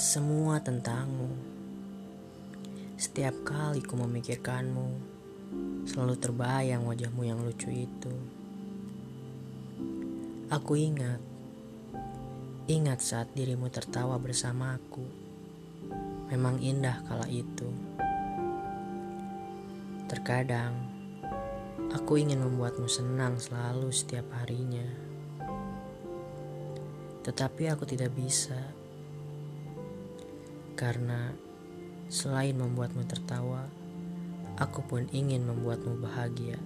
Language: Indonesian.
semua tentangmu. Setiap kali ku memikirkanmu, selalu terbayang wajahmu yang lucu itu. Aku ingat, ingat saat dirimu tertawa bersamaku. Memang indah kala itu. Terkadang, aku ingin membuatmu senang selalu setiap harinya. Tetapi aku tidak bisa karena selain membuatmu tertawa, aku pun ingin membuatmu bahagia.